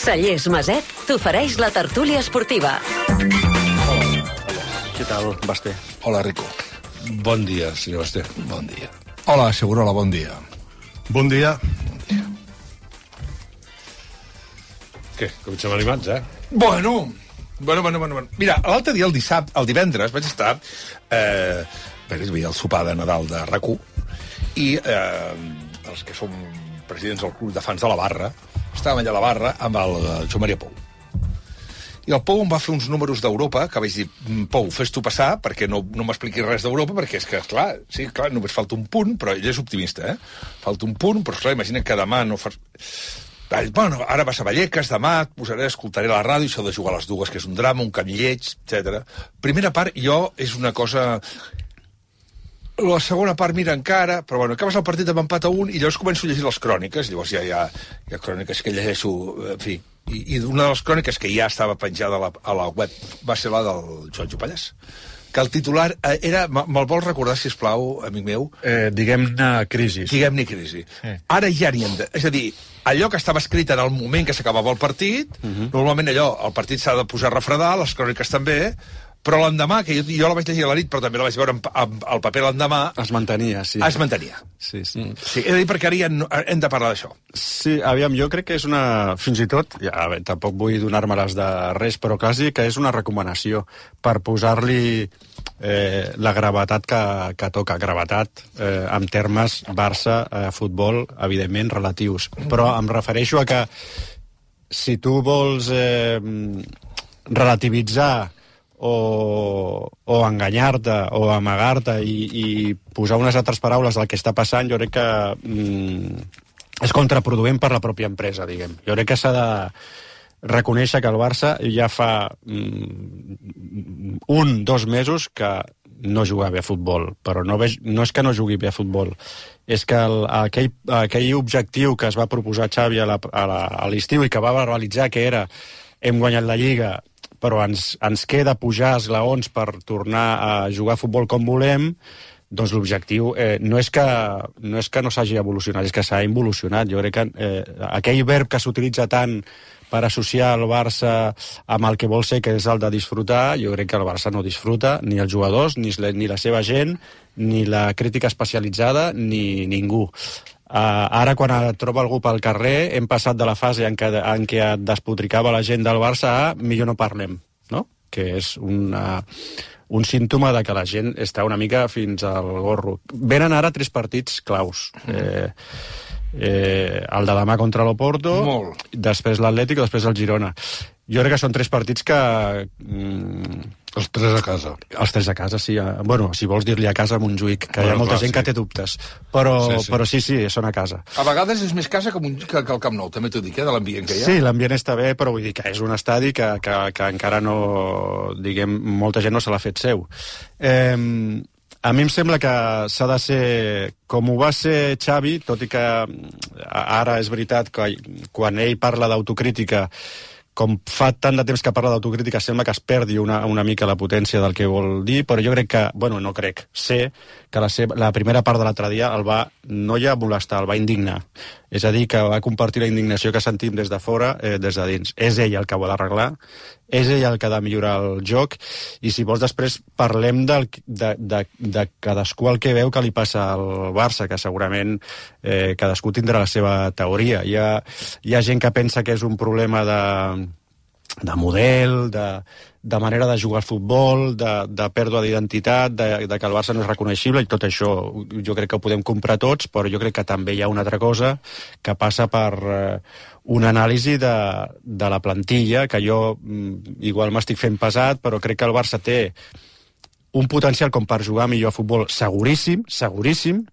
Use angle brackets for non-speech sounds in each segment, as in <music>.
Cellers Maset t'ofereix la tertúlia esportiva. Què tal, Basté? Hola, Rico. Bon dia, senyor Basté. Bon dia. Hola, Segurola, bon dia. Bon dia. Què? Comencem animats, eh? Bueno, bueno, bueno, bueno. bueno. Mira, l'altre dia, el dissabte, el divendres, vaig estar... Eh, perquè hi havia el sopar de Nadal de rac i eh, els que som presidents del club de fans de la barra, estàvem allà a la barra amb el eh, Joan Maria Pou. I el Pou em va fer uns números d'Europa, que vaig dir, "Mm, Pou, fes tu passar, perquè no, no m'expliquis res d'Europa, perquè és que, clar, sí, clar, només falta un punt, però ell és optimista, eh? Falta un punt, però, esclar, imagina que demà no fas... Bueno, ara vas a Vallecas, demà et posaré, escoltaré la ràdio, això de jugar a les dues, que és un drama, un camp lleig, etc. Primera part, jo, és una cosa la segona part mira encara, però bueno, acabes el partit amb empat a un i llavors començo a llegir les cròniques, llavors ja hi ha, hi ha cròniques que llegeixo, en fi, i, i una de les cròniques que ja estava penjada a la, a la web va ser la del Joan Jopallàs que el titular eh, era... me- Me'l vols recordar, si plau, amic meu? Eh, Diguem-ne crisi. Diguem-ne crisi. Ara ja n'hi hem de... És a dir, allò que estava escrit en el moment que s'acabava el partit, normalment allò, el partit s'ha de posar a refredar, les cròniques també, però l'endemà, que jo, jo la vaig llegir a la nit, però també la vaig veure pa- amb el paper l'endemà, Es mantenia, sí. es mantenia. Sí, sí. Sí, he de dir perquè ara ja no, hem de parlar d'això. Sí, aviam, jo crec que és una... Fins i tot, ja, a veure, tampoc vull donar-me-les de res, però quasi que és una recomanació per posar-li eh, la gravetat que, que toca. Gravetat eh, en termes Barça, eh, futbol, evidentment, relatius. Però em refereixo a que si tu vols eh, relativitzar o, o enganyar-te o amagar-te i, i posar unes altres paraules del que està passant, jo crec que mm, és contraproduent per la pròpia empresa, diguem. Jo crec que s'ha de reconèixer que el Barça ja fa mm, un, dos mesos que no juga bé a futbol, però no, ve, no és que no jugui bé a futbol, és que el, aquell, aquell objectiu que es va proposar Xavi a l'estiu i que va verbalitzar que era hem guanyat la Lliga, però ens, ens queda pujar esglaons per tornar a jugar a futbol com volem, doncs l'objectiu eh, no, és que, no és que no s'hagi evolucionat, és que s'ha involucionat. Jo crec que eh, aquell verb que s'utilitza tant per associar el Barça amb el que vol ser, que és el de disfrutar, jo crec que el Barça no disfruta, ni els jugadors, ni, la- ni la seva gent, ni la crítica especialitzada, ni ningú. Uh, ara, quan et troba algú pel carrer, hem passat de la fase en què, en què et despotricava la gent del Barça a millor no parlem, no? que és una, un símptoma de que la gent està una mica fins al gorro. Venen ara tres partits claus. Eh, eh, el de demà contra l'Oporto, després l'Atlètic i després el Girona. Jo crec que són tres partits que... Mm, Els tres a casa. els tres a casa, sí. eh, Bueno, si vols dir-li a casa a Montjuïc, que hi Bueno, ha molta clar, gent que sí. té dubtes. Però Sí, sí, però sí, sí, són a casa. A vegades és més casa que, un, que, que el Camp Nou, també t'ho dic, eh, de l'ambient que hi ha. Sí, l'ambient està bé, però vull dir que és un estadi que, que, que encara no... Diguem, molta gent no se l'ha fet seu. Eh, a mi em sembla que s'ha de ser, com ho va ser Xavi, tot i que mm, ara és veritat que quan ell parla d'autocrítica com fa tant de temps que parla d'autocrítica, sembla que es perdi una, una mica la potència del que vol dir, però jo crec que, bueno, no crec, sé que la, seva, la primera part de l'altre dia el va, no ja molestar, el va indignar. És a dir, que va compartir la indignació que sentim des de fora, eh, des de dins. És ell el que ho ha d'arreglar, és ell el que ha de millorar el joc, i si vols després parlem del, de, de, de cadascú el que veu que li passa al Barça, que segurament eh, cadascú tindrà la seva teoria. Hi ha, hi ha gent que pensa que és un problema de, de model, de, de manera de jugar al futbol, de, de pèrdua d'identitat, de, de que el Barça no és reconeixible, i tot això jo crec que ho podem comprar tots, però jo crec que també hi ha una altra cosa que passa per eh, una anàlisi de, de la plantilla, que jo mm, igual m'estic fent pesat, però crec que el Barça té un potencial com per jugar millor a futbol seguríssim, seguríssim,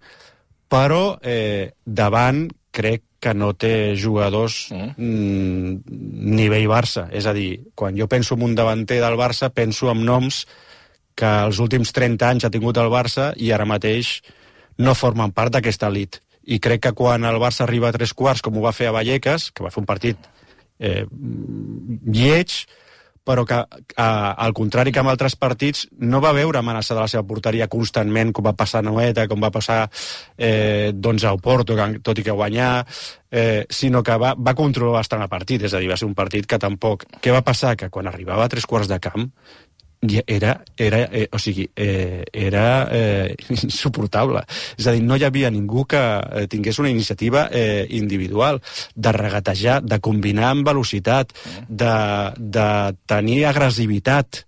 però eh, davant crec que no té jugadors mm. nivell Barça. És a dir, quan jo penso en un davanter del Barça, penso en noms que els últims 30 anys ha tingut el Barça i ara mateix no formen part d'aquesta elit. I crec que quan el Barça arriba a tres quarts, com ho va fer a Vallecas, que va fer un partit eh, lleig, però que, a, al contrari que amb altres partits, no va veure amenaçada la seva porteria constantment, com va passar a Noeta, com va passar eh, doncs a Oporto, tot i que guanyar, eh, sinó que va, va controlar bastant el partit, és a dir, va ser un partit que tampoc... Què va passar? Que quan arribava a tres quarts de camp, era, era, eh, o sigui, eh, era eh, <laughs> insuportable. És a dir, no hi havia ningú que eh, tingués una iniciativa eh, individual de regatejar, de combinar amb velocitat, de, de tenir agressivitat.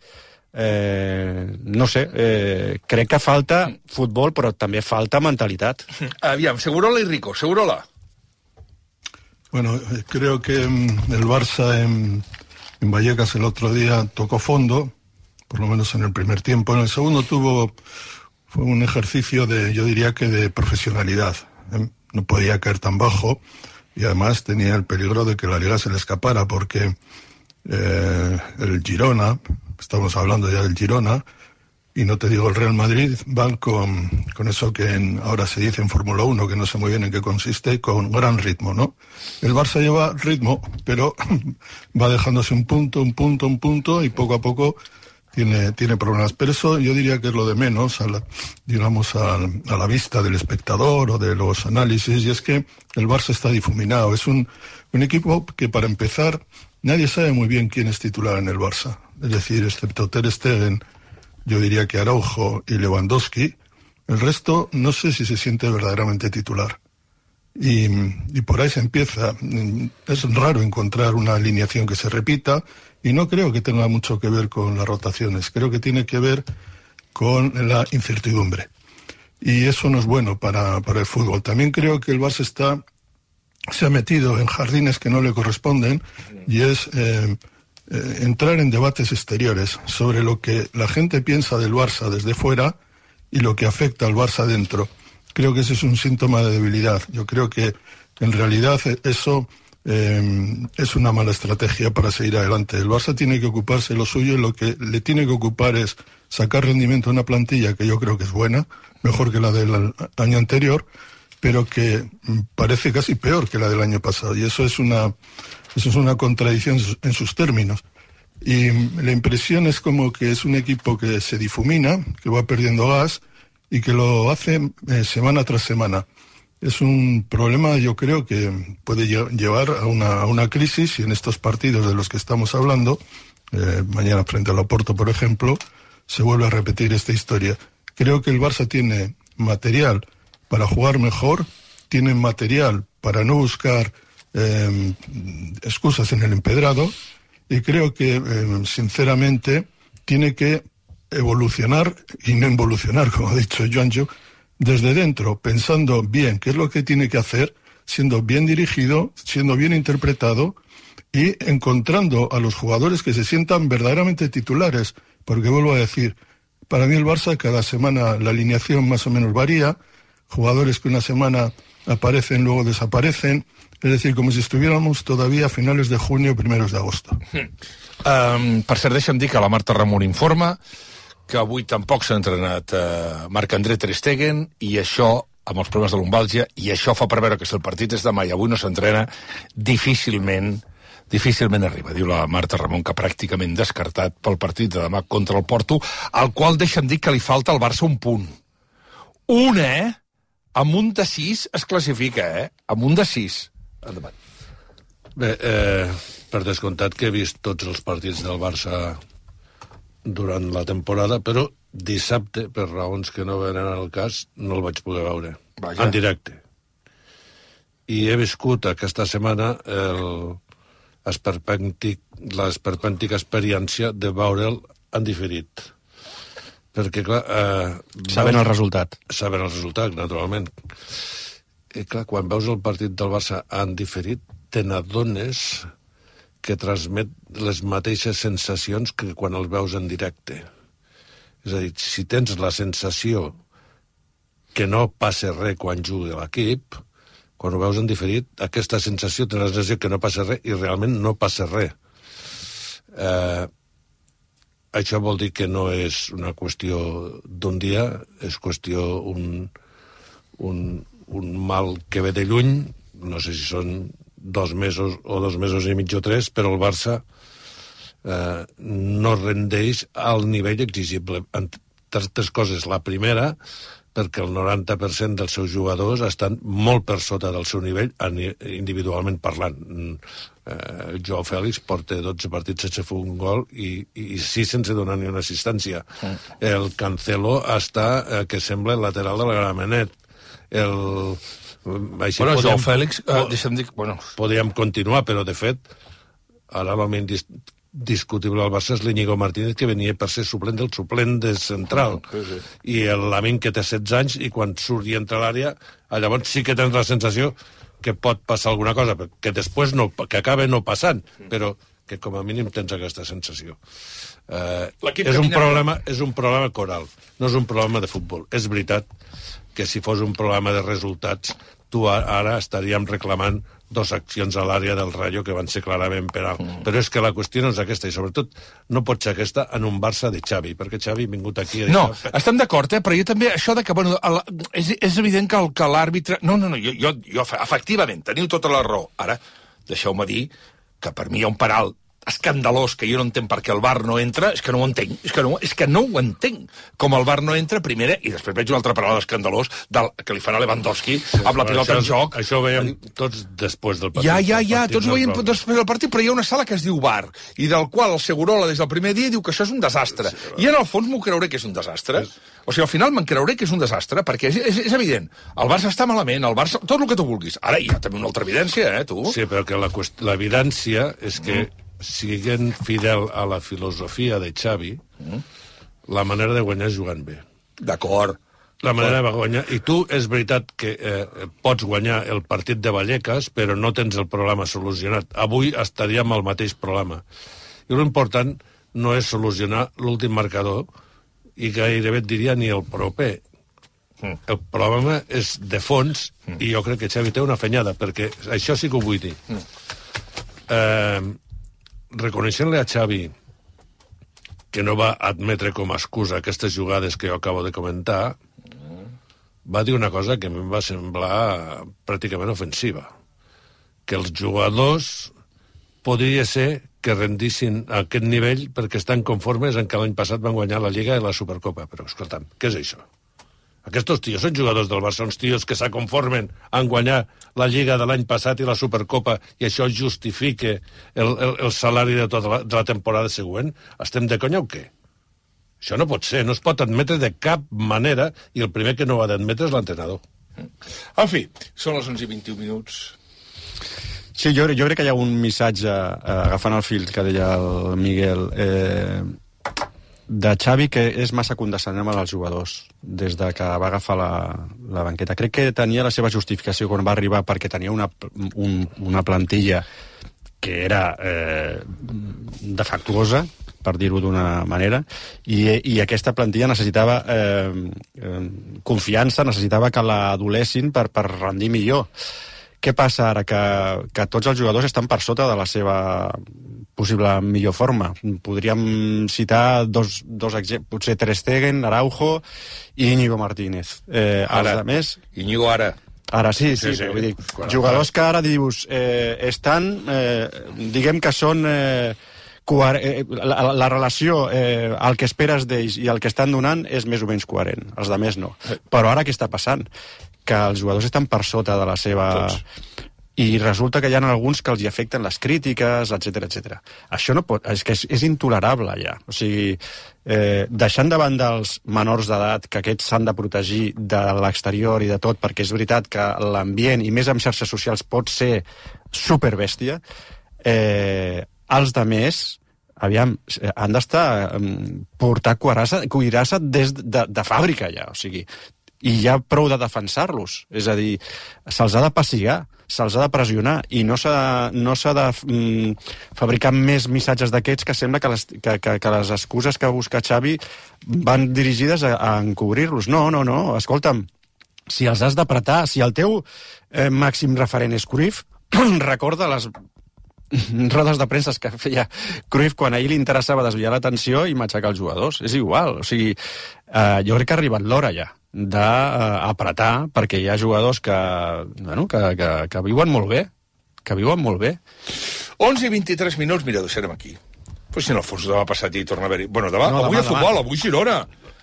Eh, no sé, eh, crec que falta futbol, però també falta mentalitat. <laughs> Aviam, Segurola y Rico. Segurola. Bueno, creo que mm, el Barça en, en Vallecas el otro día tocó fondo, por lo menos en el primer tiempo. En el segundo tuvo fue un ejercicio de, yo diría que de profesionalidad. ¿eh? No podía caer tan bajo y además tenía el peligro de que la liga se le escapara porque eh, el Girona, estamos hablando ya del Girona, y no te digo el Real Madrid, van con, con eso que ahora se dice en Fórmula 1, que no sé muy bien en qué consiste, con gran ritmo, ¿no? El Barça lleva ritmo, pero <clears throat> va dejándose un punto, un punto, un punto, y poco a poco tiene, tiene problemas. Pero eso yo diría que es lo de menos, a la- digamos, al- a, la vista del espectador o de los análisis, y es que el Barça está difuminado. Es un, un equipo que, para empezar, nadie sabe muy bien quién es titular en el Barça. Es decir, excepto Ter Stegen, yo diría que Araujo y Lewandowski, el resto no sé si se siente verdaderamente titular. Y, por ahí se empieza. Mm, Es raro encontrar una alineación que se repita y no creo que tenga mucho que ver con las rotaciones. Creo que tiene que ver con la incertidumbre. Y eso no es bueno para, para el fútbol. También creo que el Barça está, se ha metido en jardines que no le corresponden y es eh, eh, entrar en debates exteriores sobre lo que la gente piensa del Barça desde fuera y lo que afecta al Barça dentro. Creo que ese es un síntoma de debilidad. Yo creo que en realidad eso eh, es una mala estrategia para seguir adelante. El Barça tiene que ocuparse lo suyo y lo que le tiene que ocupar es sacar rendimiento a una plantilla que yo creo que es buena, mejor que la del año anterior, pero que mm, parece casi peor que la del año pasado. Y eso es una, eso es una contradicción en sus- en sus términos. Y mm, la impresión es como que es un equipo que se difumina, que va perdiendo gas y que lo hace eh, semana tras semana. Es un problema, yo creo, que puede lle- llevar a una, crisis y en estos partidos de los que estamos hablando, eh, mañana frente al Oporto, por ejemplo, se vuelve a repetir esta historia. Creo que el Barça tiene material para jugar mejor, tiene material para no buscar eh, excusas en el empedrado y creo que, eh, sinceramente, tiene que evolucionar y no involucionar, <laughs> como ha dicho Joanjo, desde dentro, pensando bien qué es lo que tiene que hacer, siendo bien dirigido, siendo bien interpretado y encontrando a los jugadores que se sientan verdaderamente titulares. Porque vuelvo a decir, para mí el Barça cada semana la alineación más o menos varía, jugadores que una semana aparecen, luego desaparecen, es decir, como si estuviéramos todavía a finales de junio, primeros de agosto. Um, <laughs> per cert, deixa'm la Marta Ramon informa que avui tampoc s'ha entrenat uh, Marc-André Ter Stegen i això amb els problemes de lumbàlgia, i això fa preveure que si el partit és demà i avui no s'entrena, difícilment difícilment arriba, diu la Marta Ramon, que pràcticament descartat pel partit de demà contra el Porto, al qual deixa'm dir que li falta al Barça un punt. Un, eh? Amb un de sis es classifica, eh? Amb un de sis. Endavant. Bé, eh, per descomptat que he vist tots els partits del Barça durant la temporada, però dissabte, per raons que no venen al cas, no el vaig poder veure. Vaja. En directe. I he viscut aquesta setmana el esperpèntic, l'esperpèntica experiència de veure'l en diferit. Perquè, clar... Eh, Sabent el resultat. Sabent el resultat, naturalment. I clar, quan veus el partit del Barça en diferit, te n'adones que transmet les mateixes sensacions que quan el veus en directe. És a dir, si tens la sensació que no passa res quan juga l'equip, quan ho veus en diferit, aquesta sensació té la sensació que no passa res i realment no passa res. Eh, això vol dir que no és una qüestió d'un dia, és qüestió un, un, un mal que ve de lluny, no sé si són dos mesos o dos mesos i mig o tres, però el Barça eh, no rendeix al nivell exigible. Entre altres coses, la primera, perquè el 90% dels seus jugadors estan molt per sota del seu nivell individualment parlant. Eh, Joao Fèlix porta 12 partits sense fer un gol i, i 6 sense donar ni una assistència. Mm. El Cancelo està, eh, que sembla el lateral de la Gramenet. El, així bueno, podem, Joao Fèlix, eh, deixa'm dir... Bueno. Podríem continuar, però de fet, ara l'home discutible al Barça és l'Iñigo Martínez, que venia per ser suplent del suplent de central. Sí, sí. I l'Amin, que té 16 anys, i quan surt i entra a l'àrea, llavors sí que tens la sensació que pot passar alguna cosa, que després no, que acaba no passant, però que com a mínim tens aquesta sensació. Eh, és, un problema, és un problema coral, no és un problema de futbol. És veritat que si fos un problema de resultats, tu ara estaríem reclamant dos accions a l'àrea del Rayo que van ser clarament penal. Mm. Però és que la qüestió no és aquesta, i sobretot no pot ser aquesta en un Barça de Xavi, perquè Xavi ha vingut aquí... A dir, no, estem d'acord, eh? però jo també, això de que, bueno, el, és, és evident que, que l'àrbitre... No, no, no, jo, jo, jo, efectivament, teniu tota la raó. Ara, deixeu-me dir que per mi hi ha un penal escandalós que jo no entenc per què el bar no entra, és que no ho entenc, és que no, és que no ho entenc. Com el bar no entra, primera, i després veig una altra paraula escandalós del, que li farà Lewandowski sí, amb la pilota això, en joc. Això ho veiem tots després del partit. Ja, ja, ja, tots ho veiem després del partit, però hi ha una sala que es diu bar, i del qual el Segurola des del primer dia diu que això és un desastre. Sí, I en el fons m'ho creuré que és un desastre. És... O sigui, al final me'n creuré que és un desastre, perquè és, és, és evident. El Barça està malament, el Barça... Tot el que tu vulguis. Ara hi ha també una altra evidència, eh, tu? Sí, però que l'evidència és que mm siguent fidel a la filosofia de Xavi, mm. la manera de guanyar és jugant bé. D'acord. La manera de guanyar... I tu, és veritat que eh, pots guanyar el partit de Vallecas, però no tens el problema solucionat. Avui estaríem al mateix problema. I l'important no és solucionar l'últim marcador, i gairebé et diria ni el proper. Mm. El problema és de fons, mm. i jo crec que Xavi té una fenyada, perquè això sí que ho vull dir. Mm. Eh, reconeixent-li a Xavi que no va admetre com a excusa aquestes jugades que jo acabo de comentar, va dir una cosa que a mi em va semblar pràcticament ofensiva. Que els jugadors podria ser que rendissin a aquest nivell perquè estan conformes en que l'any passat van guanyar la Lliga i la Supercopa. Però, escolta'm, què és això? Aquests tios són jugadors del Barça, uns tios que s'aconformen en guanyar la Lliga de l'any passat i la Supercopa i això justifique el, el, el salari de tota la, de la temporada següent. Estem de conya o què? Això no pot ser, no es pot admetre de cap manera i el primer que no ho ha d'admetre és l'entrenador. En fi, són les 11 i 21 minuts. Sí, jo, jo crec que hi ha un missatge, eh, agafant el fil que deia el Miguel, eh, de Xavi que és massa condescendent amb els jugadors des de que va agafar la, la banqueta. Crec que tenia la seva justificació quan va arribar perquè tenia una, un, una plantilla que era eh, defectuosa, per dir-ho d'una manera, i, i aquesta plantilla necessitava eh, eh, confiança, necessitava que la adolessin per, per rendir millor. Què passa ara? Que, que tots els jugadors estan per sota de la seva possible millor forma. Podríem citar dos, dos exemples, potser Ter Stegen, Araujo i Íñigo Martínez. Eh, ara, més... Íñigo ara. Ara sí, sí, sí, sí. Vull dir, jugadors que ara dius eh, estan, eh, diguem que són... Eh, eh, la, la relació, eh, el que esperes d'ells i el que estan donant és més o menys coherent, els de més no. Però ara què està passant? Que els jugadors estan per sota de la seva... Tots i resulta que hi ha alguns que els hi afecten les crítiques, etc etc. Això no pot, és que és, és intolerable ja. O sigui, eh, deixant de banda els menors d'edat, que aquests s'han de protegir de l'exterior i de tot, perquè és veritat que l'ambient, i més amb xarxes socials, pot ser superbèstia, eh, els de més, aviam, han d'estar portar cuirassa, cuirassa des de, de fàbrica ja, o sigui, i ja prou de defensar-los, és a dir, se'ls ha de passigar se'ls ha de pressionar i no s'ha no de mm, fabricar més missatges d'aquests que sembla que les, que, que, que les excuses que busca Xavi van dirigides a, a encobrir-los. No, no, no, escolta'm, si els has d'apretar, si el teu eh, màxim referent és Cruyff, <clears throat> recorda les <laughs> rodes de premsa que feia Cruyff quan a ell li interessava desviar l'atenció i matxacar els jugadors. És igual, o sigui, eh, jo crec que ha arribat l'hora ja d'apretar, perquè hi ha jugadors que, bueno, que, que, que viuen molt bé, que viuen molt bé. 11 i 23 minuts, mira, deixarem aquí. Però si en el fons demà passat hi torna a haver-hi... Bueno, demà, No, no, avui demà, a futbol, demà. avui Girona.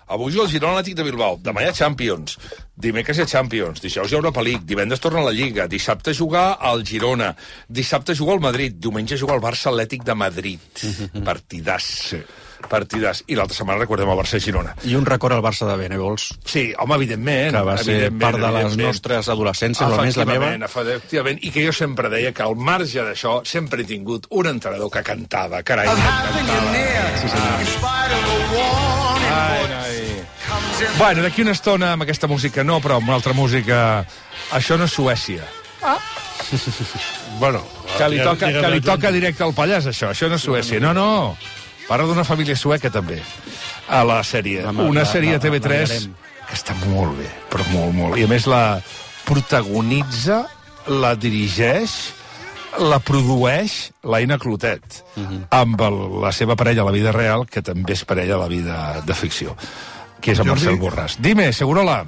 Avui juga el Girona Atlètic de Bilbao. Demà hi ha Champions. Dimecres hi ha Champions. Dijous hi ha Europa League. Divendres torna a la Lliga. Dissabte jugar al Girona. Dissabte jugar al Madrid. Diumenge jugar al Barça Atlètic de Madrid. <laughs> Partidàs. Sí. Partidàs. I l'altra setmana recordem el Barça-Girona. I un record al Barça de Benevols, Sí, home, evidentment. que va ser part de les nostres adolescències, almenys la meva. Efectivament, i que jo sempre deia que al marge d'això sempre he tingut un entrenador que cantava, carai, que cantava. Ai, ai. Bueno, d'aquí una estona amb aquesta música no, però amb una altra música... Això no és Suècia. <laughs> Bueno, Que li toca, que li toca directe al Pallàs, això. Això no és Suècia. No, no. Parla d'una família sueca, també, a la sèrie. Una sèrie la- a TV3 la veurem. que està molt bé, però molt, molt. I a més la protagonitza, la dirigeix, la produeix l'Aina Clotet, amb el, la seva parella a la vida real, que també és parella a la vida de ficció, que és en Jordi? Marcel Borràs. Dime, Segurola.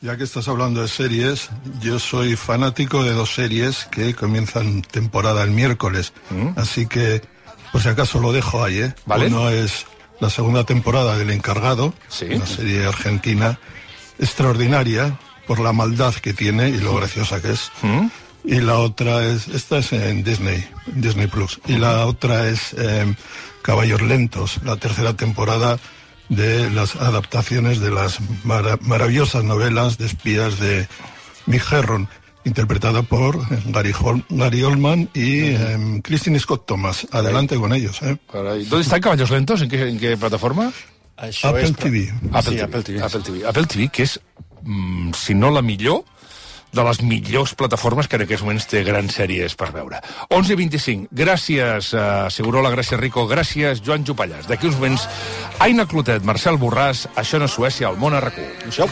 Ya que estás hablando de series, yo soy fanático de dos series que comienzan temporada el miércoles. Así que, por si acaso, lo dejo ahí. ¿eh? Vale. Uno es la segunda temporada del Encargado, Sí. una serie argentina extraordinaria por la maldad que tiene y lo graciosa que es. Y la otra es, esta es en Disney, Disney Plus. Y la otra es eh, Caballos Lentos, la tercera temporada de las adaptaciones de las mara- maravillosas novelas de espías de Mick Herron, interpretada por eh, Gary, Hol- Gary Oldman y eh, Christine Scott Thomas. Adelante con ellos. ¿eh? ¿Dónde están Caballos Lentos? ¿En qué, en qué plataforma? Apple. TV. Apple, Sí, TV. Apple TV. Apple TV. Apple TV, que és, mm, si no la millor, de les millors plataformes que en aquests moments té grans sèries per veure. 11 i 25. Gràcies, uh, Segurola, gràcies, Rico. Gràcies, Joan Jupallàs. D'aquí uns moments, Aina Clotet, Marcel Borràs, Això no és Suècia, al món a RAC1. Això.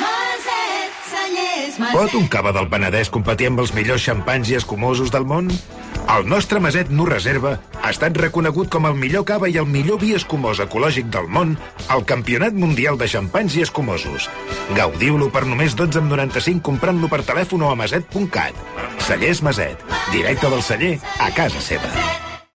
Maset, Cellers, Pot un cava del Penedès competir amb els millors xampanys i escumosos del món? El nostre Maset No Reserva ha estat reconegut com el millor cava i el millor vi escumós ecològic del món al Campionat Mundial de Xampanys i Escumosos. Gaudiu-lo per només 12,95 comprant-lo per telèfon o a maset.cat. Cellers Maset, directe del celler a casa seva.